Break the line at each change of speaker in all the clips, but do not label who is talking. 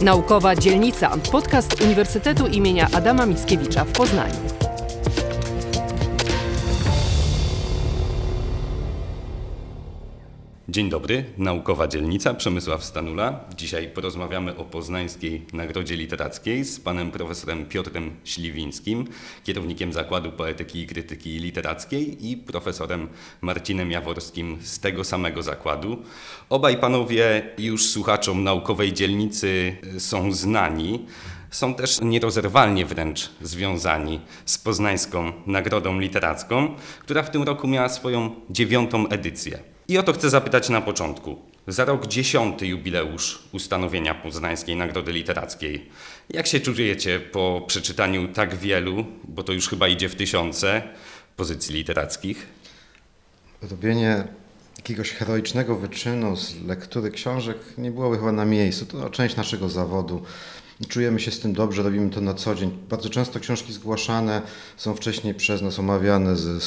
Naukowa Dzielnica, podcast Uniwersytetu imienia Adama Mickiewicza w Poznaniu.
Dzień dobry, Naukowa Dzielnica, Przemysław Stanula. Dzisiaj porozmawiamy o Poznańskiej Nagrodzie Literackiej z panem profesorem Piotrem Śliwińskim, kierownikiem Zakładu Poetyki i Krytyki Literackiej i profesorem Marcinem Jaworskim z tego samego zakładu. Obaj panowie już słuchaczom Naukowej Dzielnicy są znani są też nierozerwalnie wręcz związani z Poznańską Nagrodą Literacką, która w tym roku miała swoją dziewiątą edycję. I o to chcę zapytać na początku. Za rok dziesiąty jubileusz ustanowienia Poznańskiej Nagrody Literackiej. Jak się czujecie po przeczytaniu tak wielu, bo to już chyba idzie w tysiące, pozycji literackich?
Robienie jakiegoś heroicznego wyczynu z lektury książek nie byłoby chyba na miejscu. To część naszego zawodu. Czujemy się z tym dobrze, robimy to na co dzień. Bardzo często książki zgłaszane są wcześniej przez nas omawiane ze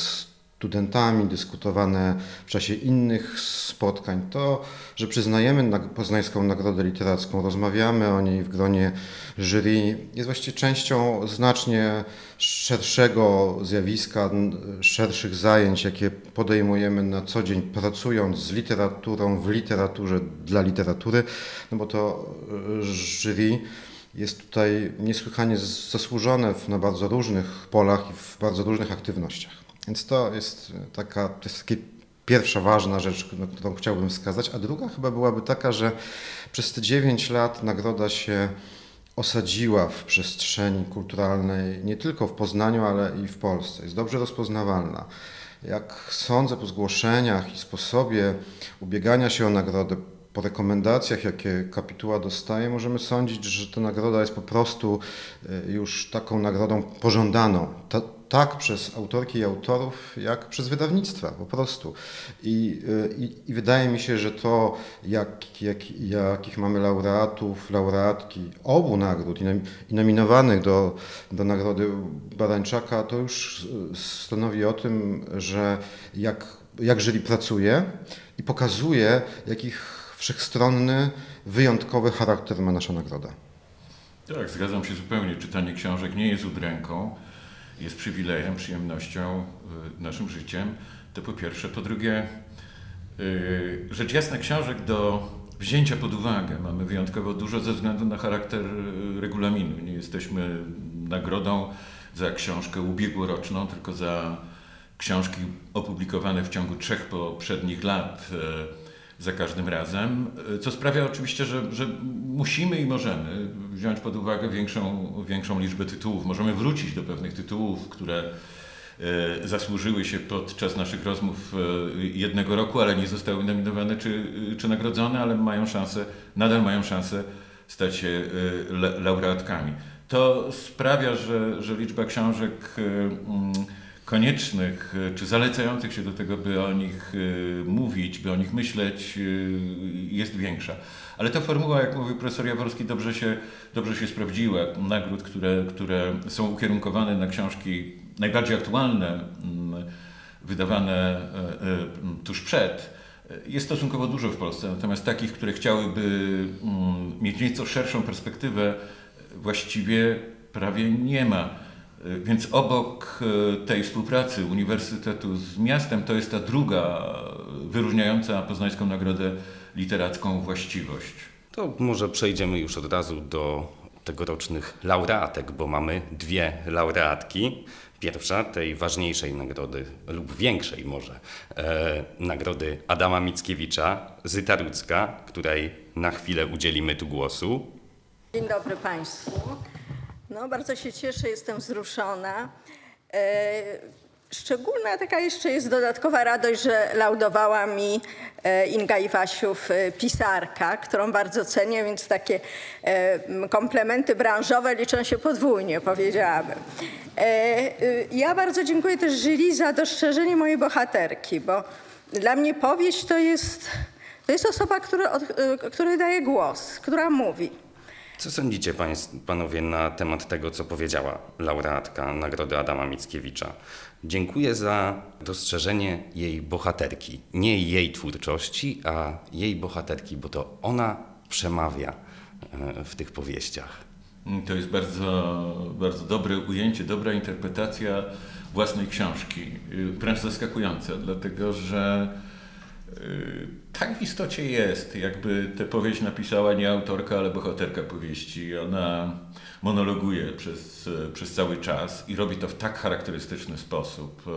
studentami, dyskutowane w czasie innych spotkań. To, że przyznajemy Poznańską Nagrodę Literacką, rozmawiamy o niej w gronie jury, jest właściwie częścią znacznie szerszego zjawiska, szerszych zajęć, jakie podejmujemy na co dzień, pracując z literaturą, w literaturze, dla literatury, no bo to jury jest tutaj niesłychanie zasłużone na bardzo różnych polach i w bardzo różnych aktywnościach. Więc to jest taka, to jest taka pierwsza ważna rzecz, którą chciałbym wskazać, a druga chyba byłaby taka, że przez te 9 lat nagroda się osadziła w przestrzeni kulturalnej nie tylko w Poznaniu, ale i w Polsce. Jest dobrze rozpoznawalna. Jak sądzę po zgłoszeniach i sposobie ubiegania się o nagrodę, po rekomendacjach, jakie kapituła dostaje, możemy sądzić, że ta nagroda jest po prostu e, już taką nagrodą pożądaną. Ta, tak przez autorki i autorów, jak przez wydawnictwa po prostu. I, e, i, i wydaje mi się, że to, jak, jak, jakich mamy laureatów, laureatki obu nagród i, nominowanych do, do nagrody Barańczaka, to już stanowi o tym, że jak, jak jury pracuje i pokazuje, jakich wszechstronny, wyjątkowy charakter ma nasza nagroda.
Tak, zgadzam się zupełnie. Czytanie książek nie jest udręką, jest przywilejem, przyjemnością, y, naszym życiem. To po pierwsze. Po drugie, y, rzecz jasna, książek do wzięcia pod uwagę mamy wyjątkowo dużo ze względu na charakter y, regulaminu. Nie jesteśmy nagrodą za książkę ubiegłoroczną, tylko za książki opublikowane w ciągu trzech poprzednich lat za każdym razem, co sprawia oczywiście, że, że musimy i możemy wziąć pod uwagę większą, większą liczbę tytułów. Możemy wrócić do pewnych tytułów, które e, zasłużyły się podczas naszych rozmów e, jednego roku, ale nie zostały nominowane czy, czy nagrodzone, ale mają szansę, nadal mają szansę stać się e, laureatkami. To sprawia, że, że liczba książek mm, koniecznych, e, czy zalecających się do tego, by o nich e, mówić, by o nich myśleć, e, jest większa. Ale ta formuła, jak mówił profesor Jaworski, dobrze się, dobrze się sprawdziła. Nagród, które, które są ukierunkowane na książki najbardziej aktualne, mm, wydawane tuż przed, jest stosunkowo dużo w Polsce. Natomiast takich, które chciałyby mm, mieć nieco szerszą perspektywę, właściwie prawie nie ma. Y, więc obok y, tej współpracy Uniwersytetu z miastem, to jest ta druga wyróżniająca Poznańską Nagrodę Literacką właściwość.
To może przejdziemy już od razu do tegorocznych laureatek, bo mamy dwie laureatki. Pierwsza tej ważniejszej nagrody, lub większej może, e, nagrody Adama Mickiewicza, Zyta Rudzka, której na chwilę udzielimy tu głosu.
Dzień dobry Państwu. No, bardzo się cieszę, jestem wzruszona. E, szczególna taka jeszcze jest dodatkowa radość, że laudowała mi e, Inga Iwasiów, e, pisarka, którą bardzo cenię, więc takie komplementy branżowe liczą się podwójnie, powiedziałabym. Ja bardzo dziękuję też jury za dostrzeżenie mojej bohaterki, bo dla mnie powieść to jest, to jest osoba, która, której daje głos, która mówi.
Co sądzicie panowie na temat tego, co powiedziała laureatka Nagrody Adama Mickiewicza? Dziękuję za dostrzeżenie jej bohaterki. Nie jej twórczości, a jej bohaterki, bo to ona przemawia e, w tych powieściach.
To jest bardzo, bardzo dobre ujęcie, dobra interpretacja własnej książki. Y, wręcz zaskakująca, dlatego że y, tak w istocie jest, jakby tę powieść napisała nie autorka, ale bohaterka powieści. Ona monologuje przez, przez cały czas i robi to w tak charakterystyczny sposób, e,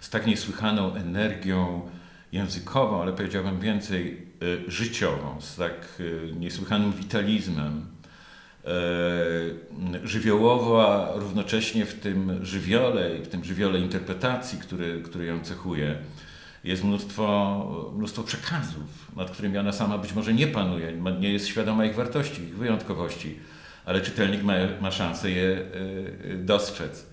z tak niesłychaną energią językową, ale powiedziałbym więcej e, życiową, z tak e, niesłychanym witalizmem żywiołowo, a równocześnie w tym żywiole i w tym żywiole interpretacji, który, który ją cechuje, jest mnóstwo, mnóstwo przekazów, nad którymi ona sama być może nie panuje, nie jest świadoma ich wartości, ich wyjątkowości, ale czytelnik ma, ma szansę je e, e, dostrzec.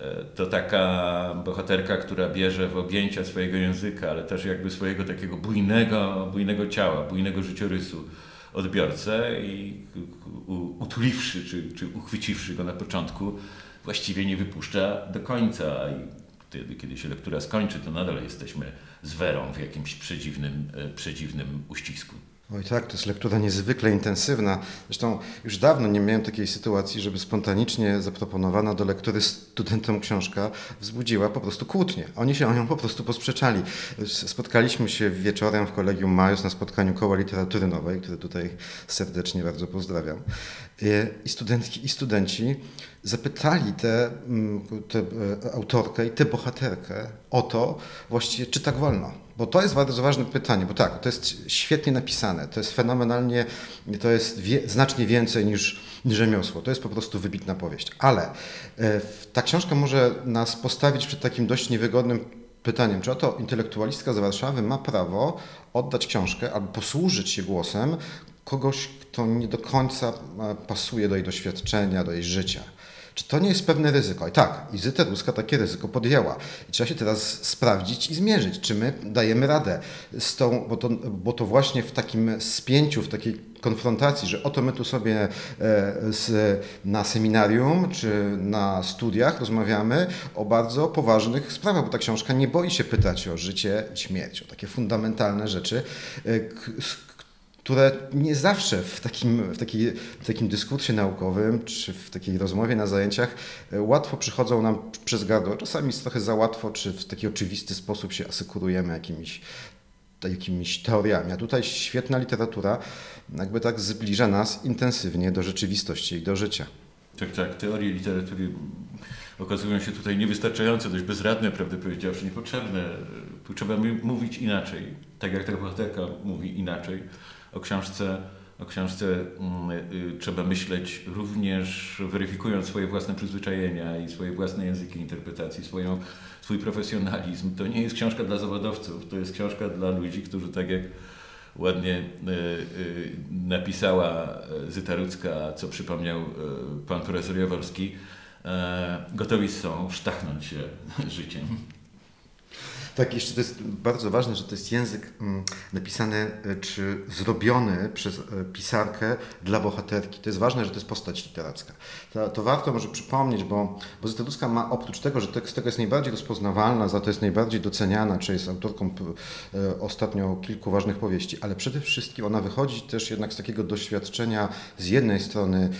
E, to taka bohaterka, która bierze w objęcia swojego języka, ale też jakby swojego takiego bujnego, bujnego ciała, bujnego życiorysu odbiorcę i utuliwszy czy, czy uchwyciwszy go na początku, właściwie nie wypuszcza do końca. I wtedy, kiedy się lektura skończy, to nadal jesteśmy z Werą w jakimś przedziwnym, przedziwnym uścisku.
Oj tak, to jest lektura niezwykle intensywna. Zresztą już dawno nie miałem takiej sytuacji, żeby spontanicznie zaproponowana do lektury studentom książka wzbudziła po prostu kłótnię. Oni się o nią po prostu posprzeczali. Spotkaliśmy się wieczorem w Kolegium Majus na spotkaniu Koła Literatury Nowej, które tutaj serdecznie bardzo pozdrawiam. I studentki i studenci zapytali tę autorkę i tę bohaterkę o to właściwie, czy tak wolno bo to jest bardzo ważne pytanie, bo tak, to jest świetnie napisane, to jest fenomenalnie, to jest wie, znacznie więcej niż, niż rzemiosło, to jest po prostu wybitna powieść. Ale e, ta książka może nas postawić przed takim dość niewygodnym pytaniem, czy oto intelektualistka z Warszawy ma prawo oddać książkę albo posłużyć się głosem kogoś, kto nie do końca e, pasuje do jej doświadczenia, do jej życia. Czy to nie jest pewne ryzyko? I tak, Izyta Ruska takie ryzyko podjęła. I trzeba się teraz sprawdzić i zmierzyć, czy my dajemy radę z tą, bo to, bo to właśnie w takim spięciu, w takiej konfrontacji, że oto my tu sobie e, z, na seminarium czy na studiach rozmawiamy o bardzo poważnych sprawach, bo ta książka nie boi się pytać o życie i śmierć, o takie fundamentalne rzeczy, e, które nie zawsze w takim, w, takiej, w takim dyskursie naukowym czy w takiej rozmowie na zajęciach e, łatwo przychodzą nam przez gardło. Czasami jest trochę za łatwo, czy w taki oczywisty sposób się asekurujemy jakimiś, jakimiś teoriami. A tutaj świetna literatura jakby tak zbliża nas intensywnie do rzeczywistości i do życia.
Tak, tak. Teorie literatury okazują się tutaj niewystarczające, dość bezradne, prawdę powiedziawszy, niepotrzebne. Tu trzeba mówić inaczej, tak jak ta bohaterka mówi inaczej o książce, o książce mm, y, trzeba myśleć również weryfikując swoje własne przyzwyczajenia i swoje własne języki interpretacji, swoją, swój profesjonalizm. To nie jest książka dla zawodowców, to jest książka dla ludzi, którzy tak jak ładnie y, y, napisała Zyta Rudzka, co przypomniał pan profesor Jaworski, gotowi są sztachnąć się życiem.
Tak, jeszcze to jest bardzo ważne, że to jest język mm, napisany e, czy zrobiony przez e, pisarkę dla bohaterki. To jest ważne, że to jest postać literacka. To, to warto może przypomnieć, bo, bo Zyteruska ma oprócz tego, że tekst tego jest najbardziej rozpoznawalna, za to jest najbardziej doceniana, czy jest autorką e, ostatnio kilku ważnych powieści, ale przede wszystkim ona wychodzi też jednak z takiego doświadczenia z jednej strony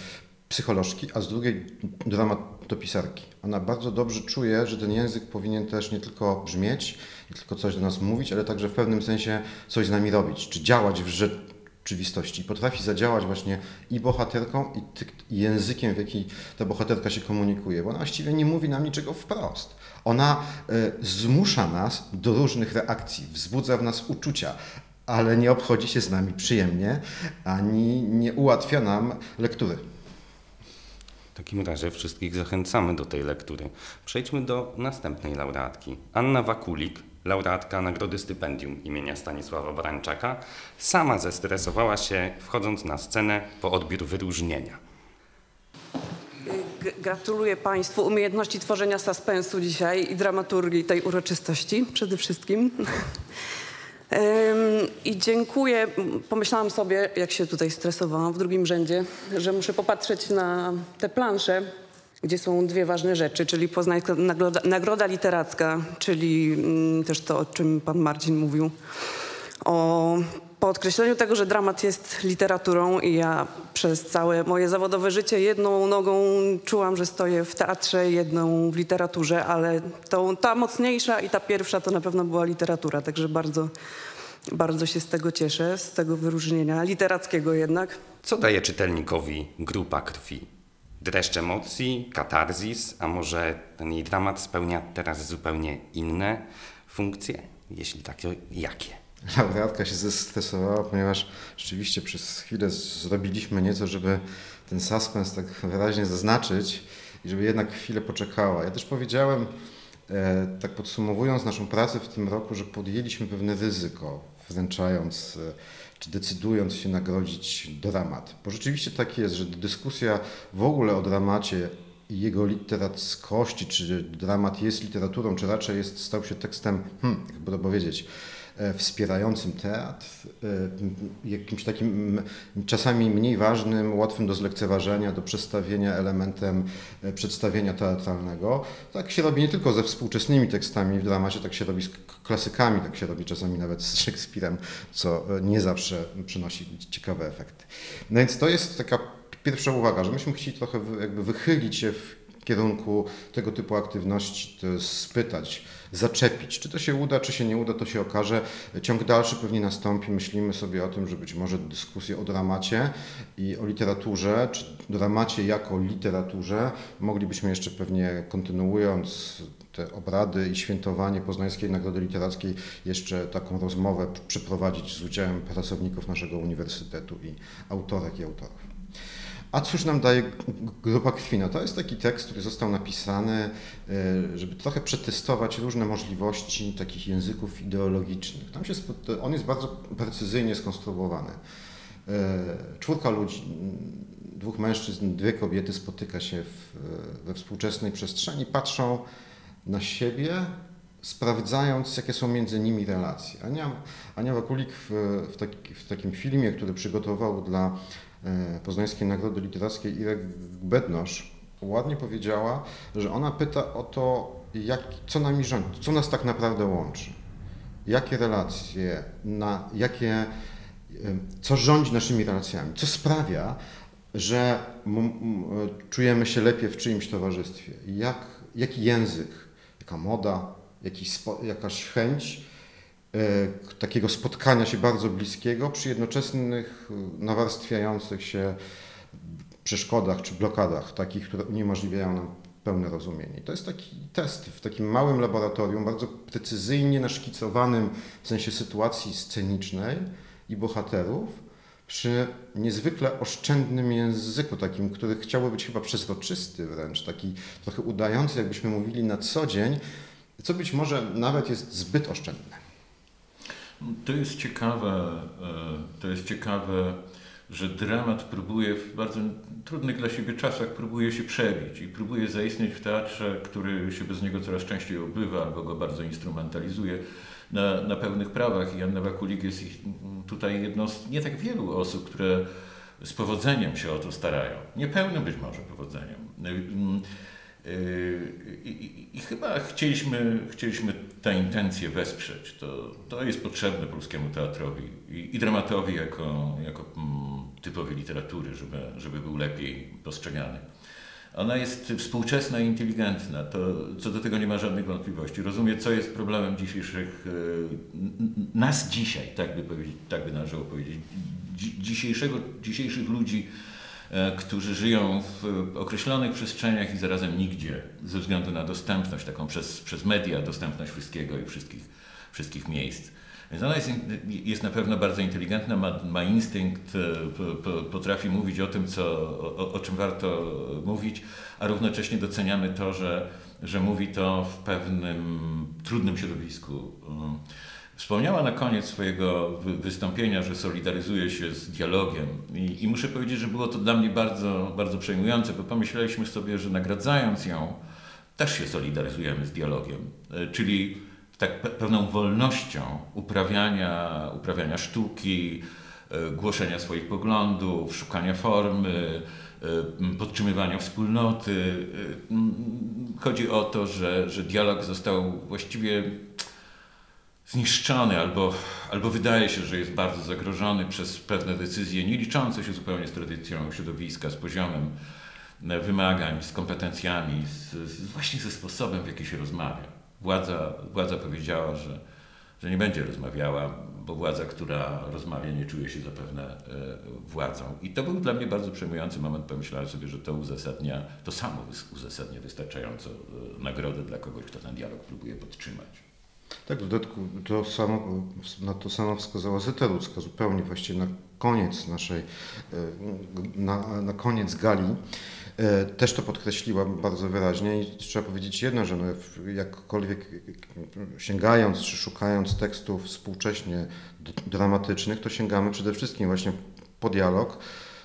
psycholożki, a z drugiej dramatopisarki. Ona bardzo dobrze czuje, że ten język powinien też nie tylko brzmieć, nie tylko coś do nas mówić, ale także w pewnym sensie coś z nami robić, czy działać w rzeczywistości. Potrafi zadziałać właśnie i bohaterką, i, językiem, w jaki ta bohaterka się komunikuje, bo ona właściwie nie mówi nam niczego wprost. Ona y, zmusza nas do różnych reakcji, wzbudza w nas uczucia, ale nie obchodzi się z nami przyjemnie, ani nie ułatwia nam lektury.
Takim razie wszystkich zachęcamy do tej lektury. Przejdźmy do następnej laureatki. Anna Wakulik, laureatka Nagrody Stypendium imienia Stanisława Barańczaka, sama zestresowała się wchodząc na scenę po odbiór wyróżnienia.
Gratuluję Państwu umiejętności tworzenia suspensu dzisiaj i dramaturgii tej uroczystości przede wszystkim. I dziękuję. Pomyślałam sobie, jak się tutaj stresowałam w drugim rzędzie, że muszę popatrzeć na te plansze, gdzie są dwie ważne rzeczy, czyli Poznańska Nagroda, Nagroda Literacka, czyli mm, też to, o czym pan Marcin mówił, o podkreśleniu tego, że dramat jest literaturą i ja przez całe moje zawodowe życie jedną nogą czułam, że stoję w teatrze, jedną w literaturze, ale tą, ta mocniejsza i ta pierwsza to na pewno była literatura, także bardzo, bardzo się z tego cieszę, z tego wyróżnienia literackiego jednak.
Co daje czytelnikowi grupa krwi? Dreszcz emocji, katarzis, a może ten jej dramat spełnia teraz zupełnie inne funkcje? Jeśli tak, to jakie?
Laureatka się zestresowała, ponieważ rzeczywiście przez chwilę zrobiliśmy nieco, żeby ten suspens tak wyraźnie zaznaczyć i żeby jednak chwilę poczekała. Ja też powiedziałem, e, tak podsumowując naszą pracę w tym roku, że podjęliśmy pewne ryzyko, wręczając e, czy decydując się nagrodzić dramat. Bo rzeczywiście tak jest, że dyskusja w ogóle o dramacie i jego literackości, czy dramat jest literaturą, czy raczej jest, stał się tekstem, hmm, jakby to powiedzieć, wspierającym teatr, e, jakimś takim czasami mniej ważnym, łatwym do zlekceważenia, do przestawienia elementem e, przedstawienia teatralnego. Tak się robi nie tylko ze współczesnymi tekstami w dramacie, tak się robi z klasykami, tak się robi czasami nawet z Szekspirem, co nie zawsze przynosi ciekawe efekty. No więc to jest taka pierwsza uwaga, że myśmy chcieli trochę jakby wychylić się w kierunku tego typu aktywności, to spytać, zaczepić. Czy to się uda, czy się nie uda, to się okaże. Ciąg dalszy pewnie nastąpi. Myślimy sobie o tym, że być może dyskusję o dramacie i o literaturze, czy dramacie jako literaturze, moglibyśmy jeszcze pewnie kontynuując te obrady i świętowanie Poznańskiej Nagrody Literackiej jeszcze taką rozmowę przeprowadzić z udziałem pracowników naszego uniwersytetu i autorek i autorów. A cóż nam daje grupa krwi? No to jest taki tekst, który został napisany, e, żeby trochę przetestować różne możliwości takich języków ideologicznych. Tam się, on jest bardzo precyzyjnie skonstruowany. E, czwórka ludzi, dwóch mężczyzn, dwie kobiety spotyka się w, we współczesnej przestrzeni, patrzą na siebie, sprawdzając, jakie są między nimi relacje. Ania, Ania Wakulik w, w, taki, w takim filmie, który przygotował dla E, Poznańskiej Nagrody Literackiej Irek Bednosz ładnie powiedziała, że ona pyta o to, jak, co nami rządzi, co nas tak naprawdę łączy, jakie relacje, na, jakie, co rządzi naszymi relacjami, co sprawia, że czujemy się lepiej w czyimś towarzystwie, jak, jaki język, jaka moda, jakiś, jakaś chęć? E, takiego spotkania się bardzo bliskiego przy jednoczesnych e, nawarstwiających się przeszkodach czy blokadach, takich, które uniemożliwiają nam pełne rozumienie. to jest taki test w takim małym laboratorium, bardzo precyzyjnie naszkicowanym w sensie sytuacji scenicznej i bohaterów, przy niezwykle oszczędnym języku, takim, który chciałby być chyba przezroczysty wręcz, taki trochę udający, jakbyśmy mówili na co dzień, co być może nawet jest zbyt oszczędne.
To jest ciekawe, e, to jest ciekawe, że dramat próbuje w bardzo trudnych dla siebie czasach próbuje się przebić i próbuje zaistnieć w teatrze, który się bez niego coraz częściej obywa albo go bardzo instrumentalizuje na, na pełnych prawach. I Janna Wakulik jest tutaj jedną z nie tak wielu osób, które z powodzeniem się o to starają. Niepełnym być może powodzeniem. Yy, I, i, chyba chcieliśmy, chcieliśmy tę intencję wesprzeć. To, to jest potrzebne polskiemu teatrowi i, i dramatowi jako, jako mm, typowi literatury, żeby, żeby był lepiej postrzegany. Ona jest współczesna i inteligentna, to, co do tego nie ma żadnych wątpliwości. Rozumie, co jest problemem dzisiejszych, yy, nas dzisiaj, tak by, powiedzieć, tak by należało powiedzieć, dzisiejszego, dzisiejszych ludzi, którzy żyją w określonych przestrzeniach i zarazem nigdzie, ze względu na dostępność taką przez, przez media, dostępność wszystkiego i wszystkich, wszystkich miejsc. Więc ona jest, jest na pewno bardzo inteligentna, ma, ma instynkt, e, potrafi mówić o tym, co, o, o czym warto mówić, a równocześnie doceniamy to, że, że mówi to w pewnym trudnym środowisku. Wspomniała na koniec swojego wystąpienia, że solidaryzuje się z dialogiem I, i, muszę powiedzieć, że było to dla mnie bardzo, bardzo przejmujące, bo pomyśleliśmy sobie, że nagradzając ją, też się solidaryzujemy z dialogiem, e, czyli tak pewną wolnością uprawiania, uprawiania sztuki, e, głoszenia swoich poglądów, szukania formy, e, podtrzymywania wspólnoty. Chodzi o to, że, że dialog został właściwie zniszczony albo, albo wydaje się, że jest bardzo zagrożony przez pewne decyzje nie liczące się zupełnie z tradycją środowiska, z poziomem e, wymagań, z kompetencjami, z, z, właśnie ze sposobem, w jaki się rozmawia. Władza, władza powiedziała, że, że nie będzie rozmawiała, bo władza, która rozmawia, nie czuje się zapewne e, władzą. I to był dla mnie bardzo przejmujący moment. Pomyślałem sobie, że to uzasadnia, to samo uzasadnia wystarczająco e, nagrodę dla kogoś, kto ten dialog próbuje podtrzymać.
Tak, w dodatku to samo, na to samo wskazała Zyta Ludzka, zupełnie właściwie na koniec naszej, e, na, na koniec gali. E, też to podkreśliła bardzo wyraźnie i trzeba powiedzieć jedno, że no jakkolwiek sięgając czy szukając tekstów współcześnie dramatycznych, to sięgamy przede wszystkim właśnie po dialog,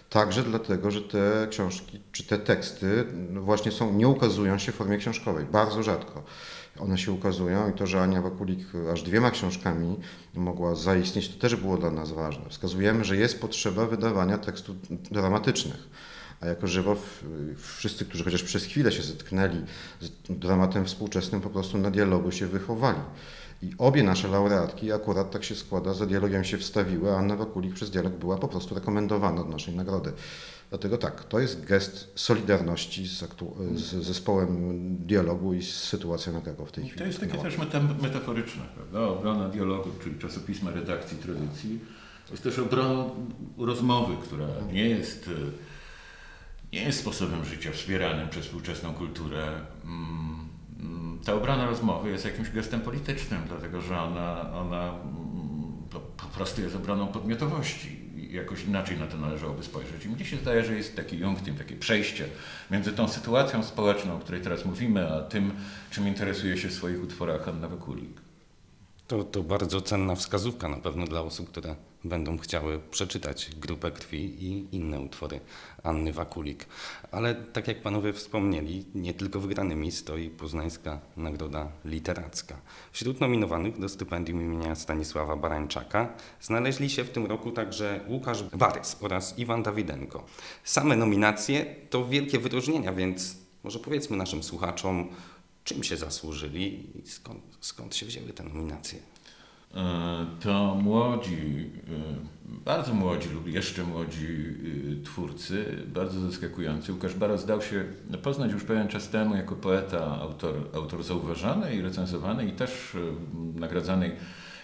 Także dlatego, że te książki czy te teksty no właśnie są, nie ukazują się w formie książkowej. Bardzo rzadko one się ukazują i to, że Ania Wakulik aż dwiema książkami mogła zaistnieć, to też było dla nas ważne. Wskazujemy, że jest potrzeba wydawania tekstów dramatycznych. A jako żywo wszyscy, którzy chociaż przez chwilę się zetknęli z dramatem współczesnym, po prostu na dialogu się wychowali. I obie nasze laureatki, akurat tak się składa, za dialogiem się wstawiły, a Anna Wakulik przez dialog była po prostu rekomendowana do naszej nagrody. Dlatego tak, to jest gest solidarności z, z zespołem dialogu i z sytuacją, jaka w tej chwili.
To jest takie też metaforyczne, prawda? Obrona dialogu, czyli czasopisma redakcji tradycji. Jest też obroną rozmowy, która nie jest, nie jest sposobem życia wspieranym przez współczesną kulturę. Mm, ta obrona rozmowy jest jakimś gestem politycznym, dlatego że ona, ona mm, po, po prostu jest obroną podmiotowości jakoś inaczej na to należałoby spojrzeć. I mnie się zdaje, że jest taki junctim, takie przejście między tą sytuacją społeczną, o której teraz mówimy, a tym, czym interesuje się w swoich utworach Anna Wykulik.
To, to bardzo cenna wskazówka na pewno dla osób, które będą chciały przeczytać Grupę Krwi i inne utwory Anny Wakulik. Ale tak jak panowie wspomnieli, nie tylko wygranymi stoi Poznańska Nagroda Literacka. Wśród nominowanych do stypendium imienia Stanisława Barańczaka znaleźli się w tym roku także Łukasz Barys oraz Iwan Dawidenko. Same nominacje to wielkie wyróżnienia, więc może powiedzmy naszym słuchaczom, czym się zasłużyli i skąd, skąd się wzięły te nominacje.
E, to młodzi, e, bardzo młodzi lub jeszcze młodzi e, twórcy, bardzo zaskakujący. Łukasz Baros dał się poznać już pewien czas temu jako poeta, autor, autor zauważany i recenzowany i też nagradzanej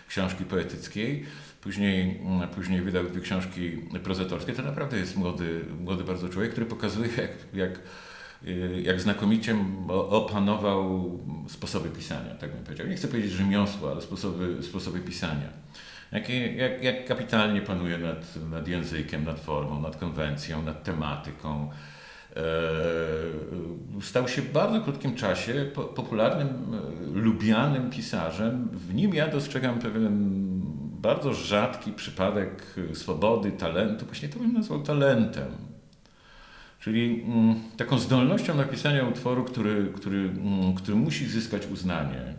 książki poetyckiej. Później, później wydał dwie książki prozatorskie. To naprawdę jest młody, młody bardzo człowiek, który pokazuje, jak, jak jak znakomicie opanował sposoby pisania, tak bym powiedział. Nie chcę powiedzieć rzemiosła, ale sposoby, sposoby pisania. Jak, jak, jak kapitalnie panuje nad, nad językiem, nad formą, nad konwencją, nad tematyką. E, stał się w bardzo krótkim czasie popularnym, e, lubianym pisarzem. W nim ja dostrzegam pewien bardzo rzadki przypadek swobody, talentu. Właśnie to bym nazwał talentem Czyli mm, taką zdolnością napisania utworu, który, który, mm, który musi zyskać uznanie.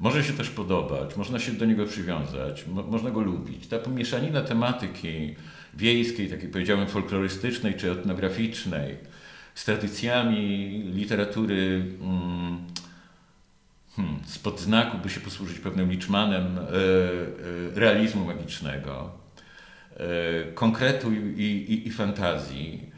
Może się też podobać, można się do niego przywiązać, mo można go lubić. Ta pomieszanina tematyki wiejskiej, takiej powiedziałem folklorystycznej czy etnograficznej, z tradycjami literatury hmm, hmm, spod znaku, by się posłużyć pewnym liczmanem e, e, realizmu magicznego, e, konkretu i, i, i fantazji,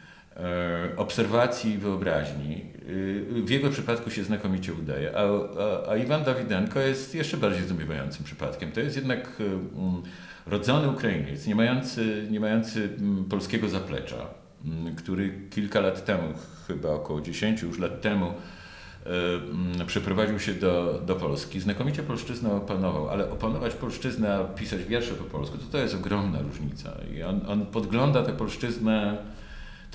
obserwacji i wyobraźni. E, w jego przypadku się znakomicie udaje, a, a, a Iwan Dawidenko jest jeszcze bardziej zdumiewającym przypadkiem. To jest jednak e, mm, rodzony Ukrainiec, nie mający, nie mający mm, polskiego zaplecza, mm, który kilka lat temu, chyba około 10 już lat temu, przeprowadził się do, do Polski. Znakomicie polszczyznę opanował, ale opanować polszczyznę, pisać wiersze po polsku, to to jest ogromna różnica. I on, on podgląda tę polszczyznę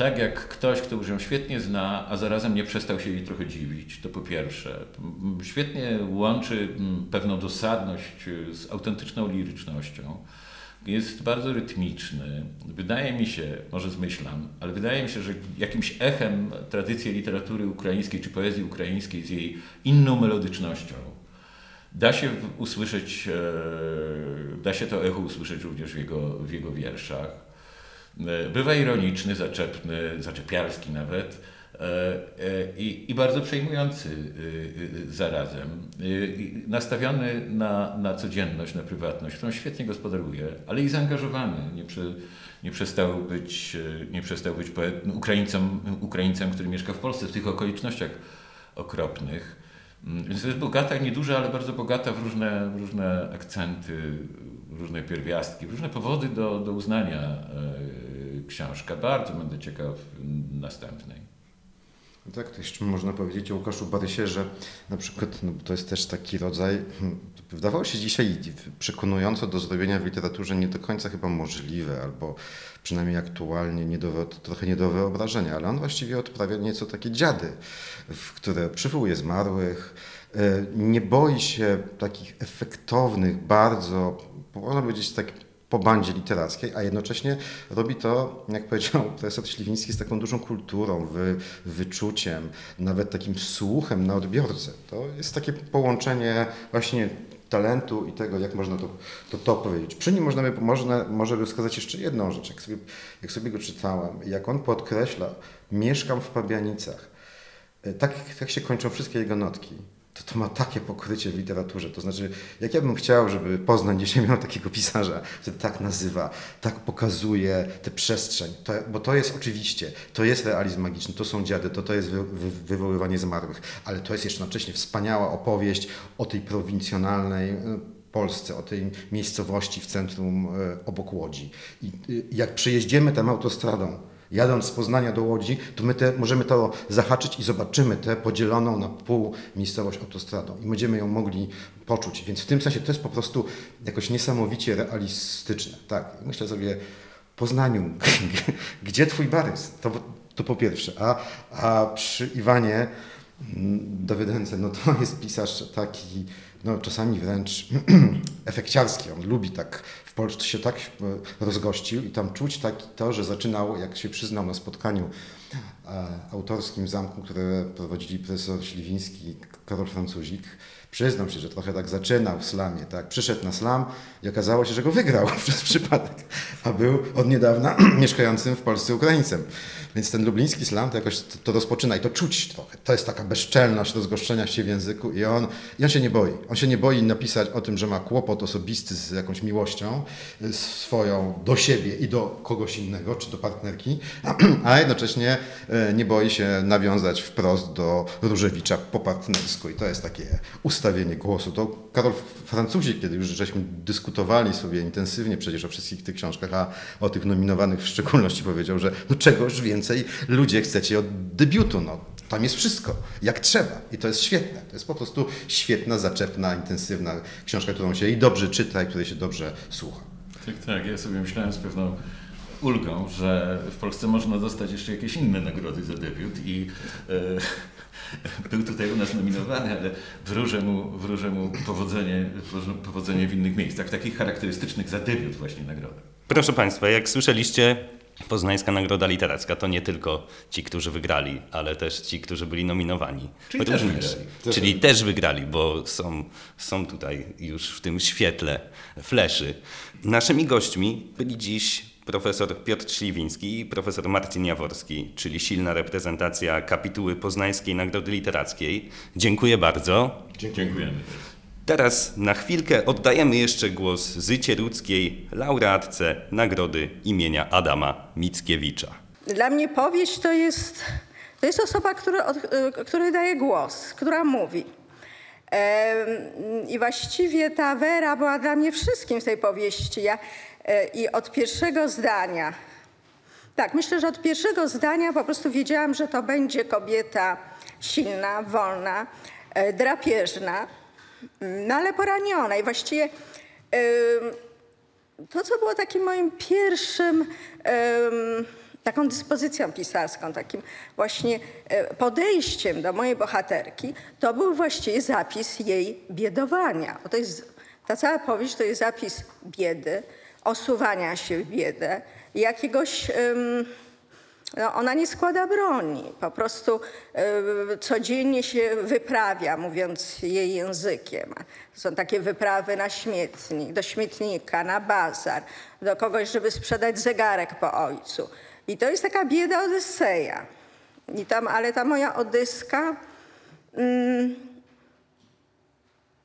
tak jak ktoś, kto już ją świetnie zna, a zarazem nie przestał się jej trochę dziwić, to po pierwsze. Świetnie łączy pewną dosadność y, z autentyczną lirycznością. Jest bardzo rytmiczny. Wydaje mi się, może zmyślam, ale wydaje mi się, że jakimś echem tradycji literatury ukraińskiej czy poezji ukraińskiej z jej inną melodycznością da się usłyszeć, e, da się to echo usłyszeć również w jego, w jego wierszach. E, bywa ironiczny, zaczepny, zaczepialski nawet, E, e, I, I bardzo przejmujący y, y, zarazem. Y, i Nastawiony na, na codzienność, na prywatność, którą świetnie gospodaruje, ale i zaangażowany. Nie, prze, nie przestał być, nie przestał być poet, Ukraińcem, Ukraińcem, który mieszka w Polsce w tych okolicznościach okropnych. Mm, Więc to jest bogata, nieduża, ale bardzo bogata w różne, różne akcenty, różne pierwiastki, różne powody do, do uznania e, książka. Bardzo będę ciekaw następnej.
Tak, to jeszcze można powiedzieć o Łukaszu Barysie, że na przykład no, to jest też taki rodzaj, hmm, wydawało się dzisiaj przekonująco do zrobienia w literaturze nie do końca chyba możliwe, albo przynajmniej aktualnie nie do, trochę nie do wyobrażenia, ale on właściwie odprawia nieco takie dziady, w które przywołuje zmarłych, e, nie boi się takich efektownych, bardzo, można powiedzieć tak po bandzie literackiej, a jednocześnie robi to, jak powiedział profesor Śliwiński, z taką dużą kulturą, wy, wyczuciem, nawet takim słuchem na odbiorcę. To jest takie połączenie właśnie talentu i tego, jak można to, to, to powiedzieć. Przy nim można można, może wskazać jeszcze jedną rzecz. Jak sobie, jak sobie go czytałem, jak on podkreśla, mieszkam w Pabianicach. Tak, tak się kończą wszystkie jego notki to to ma takie pokrycie w literaturze. To znaczy, jak ja bym chciał, żeby Poznań dzisiaj miał takiego pisarza, który tak nazywa, tak pokazuje tę przestrzeń, to, bo to jest oczywiście, to jest realizm magiczny, to są dziady, to, to jest wy, wy, wywoływanie zmarłych, ale to jest jednocześnie wspaniała opowieść o tej prowincjonalnej e, Polsce, o tej miejscowości w centrum e, obok Łodzi. I e, jak przejeździmy tam autostradą, jadąc z Poznania do Łodzi, to my te, możemy to zahaczyć i zobaczymy tę podzieloną na pół miejscowość autostradą i będziemy ją mogli poczuć. Więc w tym sensie to jest po prostu jakoś niesamowicie realistyczne. Tak, myślę sobie, Poznaniu, gdzie twój Barys? To, to po pierwsze. A, a przy Iwanie mm, Dawydence, no to jest pisarz taki, no czasami wręcz efekciarski. On lubi tak Polsce się tak e, rozgościł i tam czuć tak to, że zaczynał, jak się przyznał na spotkaniu e, autorskim zamku, które prowadzili profesor Śliwiński, Karol Francuzik, przyznał się, że trochę tak zaczynał w slamie, tak, przyszedł na slam i okazało się, że go wygrał przez przypadek, a był od niedawna mieszkającym w Polsce Ukraińcem. Więc ten lubliński slam to jakoś to, to rozpoczyna i to czuć trochę. To jest taka bezczelność rozgoszczenia się w języku i on, i on się nie boi. On się nie boi napisać o tym, że ma kłopot osobisty z jakąś miłością y, swoją do siebie i do kogoś innego, czy do partnerki, a jednocześnie y, nie boi się nawiązać wprost do Różewicza po partnersku i to jest takie ustawienie głosu. To Karol Francuzik, kiedy już żeśmy dyskutowali sobie intensywnie przecież o wszystkich tych książkach, a o tych nominowanych w szczególności powiedział, że no czegoś więcej więcej ludzie chcecie od debiutu. No, tam jest wszystko, jak trzeba. I to jest świetne. To jest po prostu świetna, zaczepna, intensywna książka, którą się i dobrze czyta, i której się dobrze słucha.
Tak, tak. Ja sobie myślałem z pewną ulgą, że w Polsce można dostać jeszcze jakieś inne nagrody za debiut i e, był tutaj u nas nominowany, ale wróżę mu, wróżę mu powodzenie, powodzenie w innych miejscach, takich charakterystycznych za debiut właśnie nagrody.
Proszę Państwa, jak słyszeliście, Poznańska Nagroda Literacka to nie tylko ci, którzy wygrali, ale też ci, którzy byli nominowani.
Czyli też wygrali.
Czyli też wygrali, bo są, są tutaj już w tym świetle fleszy. Naszymi gośćmi byli dziś profesor Piotr Śliwiński i profesor Marcin Jaworski, czyli silna reprezentacja kapituły Poznańskiej Nagrody Literackiej. Dziękuję bardzo.
Dziękujemy.
Teraz na chwilkę oddajemy jeszcze głos Zycie Ludzkiej, laureatce nagrody imienia Adama Mickiewicza.
Dla mnie powieść to jest, to jest osoba, która, od, której daje głos, która mówi. I właściwie ta Wera była dla mnie wszystkim w tej powieści. Ja, e, I od pierwszego zdania, tak, myślę, że od pierwszego zdania po prostu wiedziałam, że to będzie kobieta silna, wolna, e, drapieżna, no ale poraniona. I właściwie to, co było takim moim pierwszym, taką dyspozycją pisarską, takim właśnie e, podejściem do mojej bohaterki, to był właściwie zapis jej biedowania. Bo to jest, ta cała powieść to jest zapis biedy, osuwania się w biedę, jakiegoś no, ona nie składa broni, po prostu y, codziennie się wyprawia, mówiąc jej językiem. Są takie wyprawy na śmietnik, do śmietnika, na bazar, do kogoś, żeby sprzedać zegarek po ojcu. I to jest taka bieda Odyseja. I tam, ale ta moja odyska mm,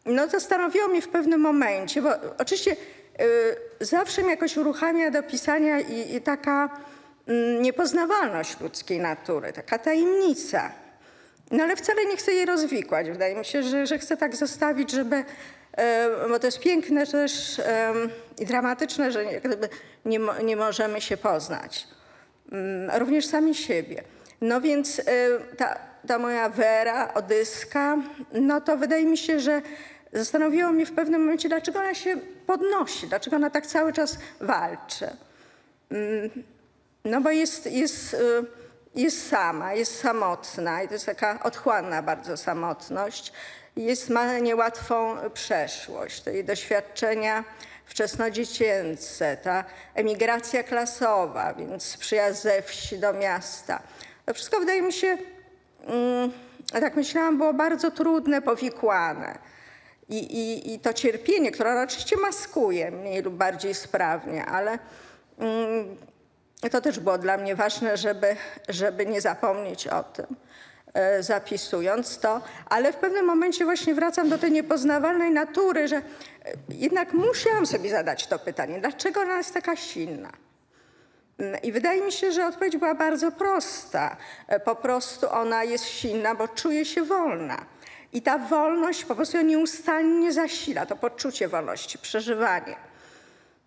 no zastanowiło mnie w pewnym momencie, bo oczywiście y, zawsze mnie jakoś uruchamia do pisania i, i taka niepoznawalność ludzkiej natury, taka tajemnica. No ale wcale nie chcę jej rozwikłać. Wydaje mi się, że, że chcę tak zostawić, żeby, e, bo to jest piękne też i dramatyczne, że nie, mo- nie możemy się poznać. Mm, Również sami siebie. No więc e, ta, ta moja Wera, Odyska, no to wydaje mi się, że zastanowiło mnie w pewnym momencie, dlaczego ona się podnosi, dlaczego ona tak cały czas walczy. No bo jest, jest, y, jest sama, jest samotna i to jest taka otchłanna bardzo samotność. Jest, ma niełatwą przeszłość, te jej doświadczenia wczesnodziecięce, ta emigracja klasowa, więc przyjazd ze wsi do miasta. To wszystko wydaje mi się, tak myślałam, było bardzo trudne, powikłane. I, i, I to cierpienie, które ona oczywiście maskuje mniej lub bardziej sprawnie, ale mm, to też było dla mnie ważne, żeby, żeby nie zapomnieć o tym, e, zapisując to. Ale w pewnym momencie właśnie wracam do tej niepoznawalnej natury, że e, jednak musiałam sobie zadać to pytanie, dlaczego ona jest taka silna? Mm, I wydaje mi się, że odpowiedź była bardzo prosta. E, Po prostu ona jest silna, bo czuje się wolna. I ta wolność po prostu nieustannie zasila, to poczucie wolności, przeżywanie.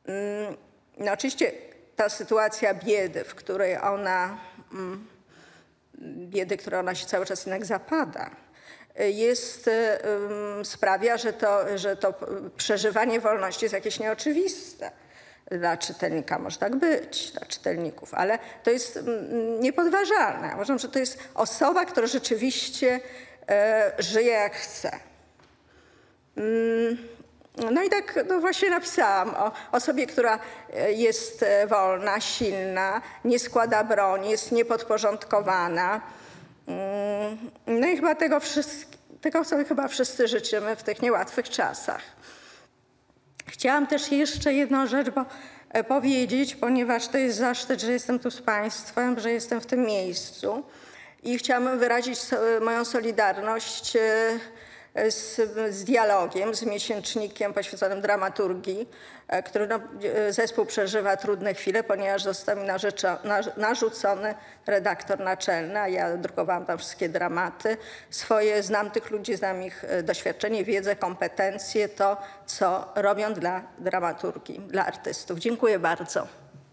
Mm, No oczywiście ta sytuacja biedy, w której ona, mm, biedy, której ona się cały czas jednak zapada, jest, y, ym, sprawia, że to, że to przeżywanie wolności jest jakieś nieoczywiste. Dla czytelnika może tak być, dla czytelników, ale to jest mm, niepodważalne. Uważam, że to jest osoba, która rzeczywiście e, żyje jak chce. No i tak no właśnie napisałam o osobie, która e, jest e, wolna, silna, nie składa broni, jest niepodporządkowana. Mm, No i chyba tego, tego sobie chyba wszyscy życzymy w tych niełatwych czasach. Chciałam też jeszcze jedną rzecz bo, e, powiedzieć, ponieważ to jest zaszczyt, że jestem tu z Państwem, że jestem w tym miejscu i chciałabym wyrazić moją solidarność z, z dialogiem, z miesięcznikiem poświęconym dramaturgii, e, który no, e, zespół przeżywa trudne chwile, ponieważ został mi narzucony redaktor naczelny, a ja drukowałam tam wszystkie dramaty. Swoje, znam tych ludzi, znam ich e, doświadczenie, wiedzę, kompetencje, to co robią dla dramaturgii, dla artystów. Dziękuję bardzo.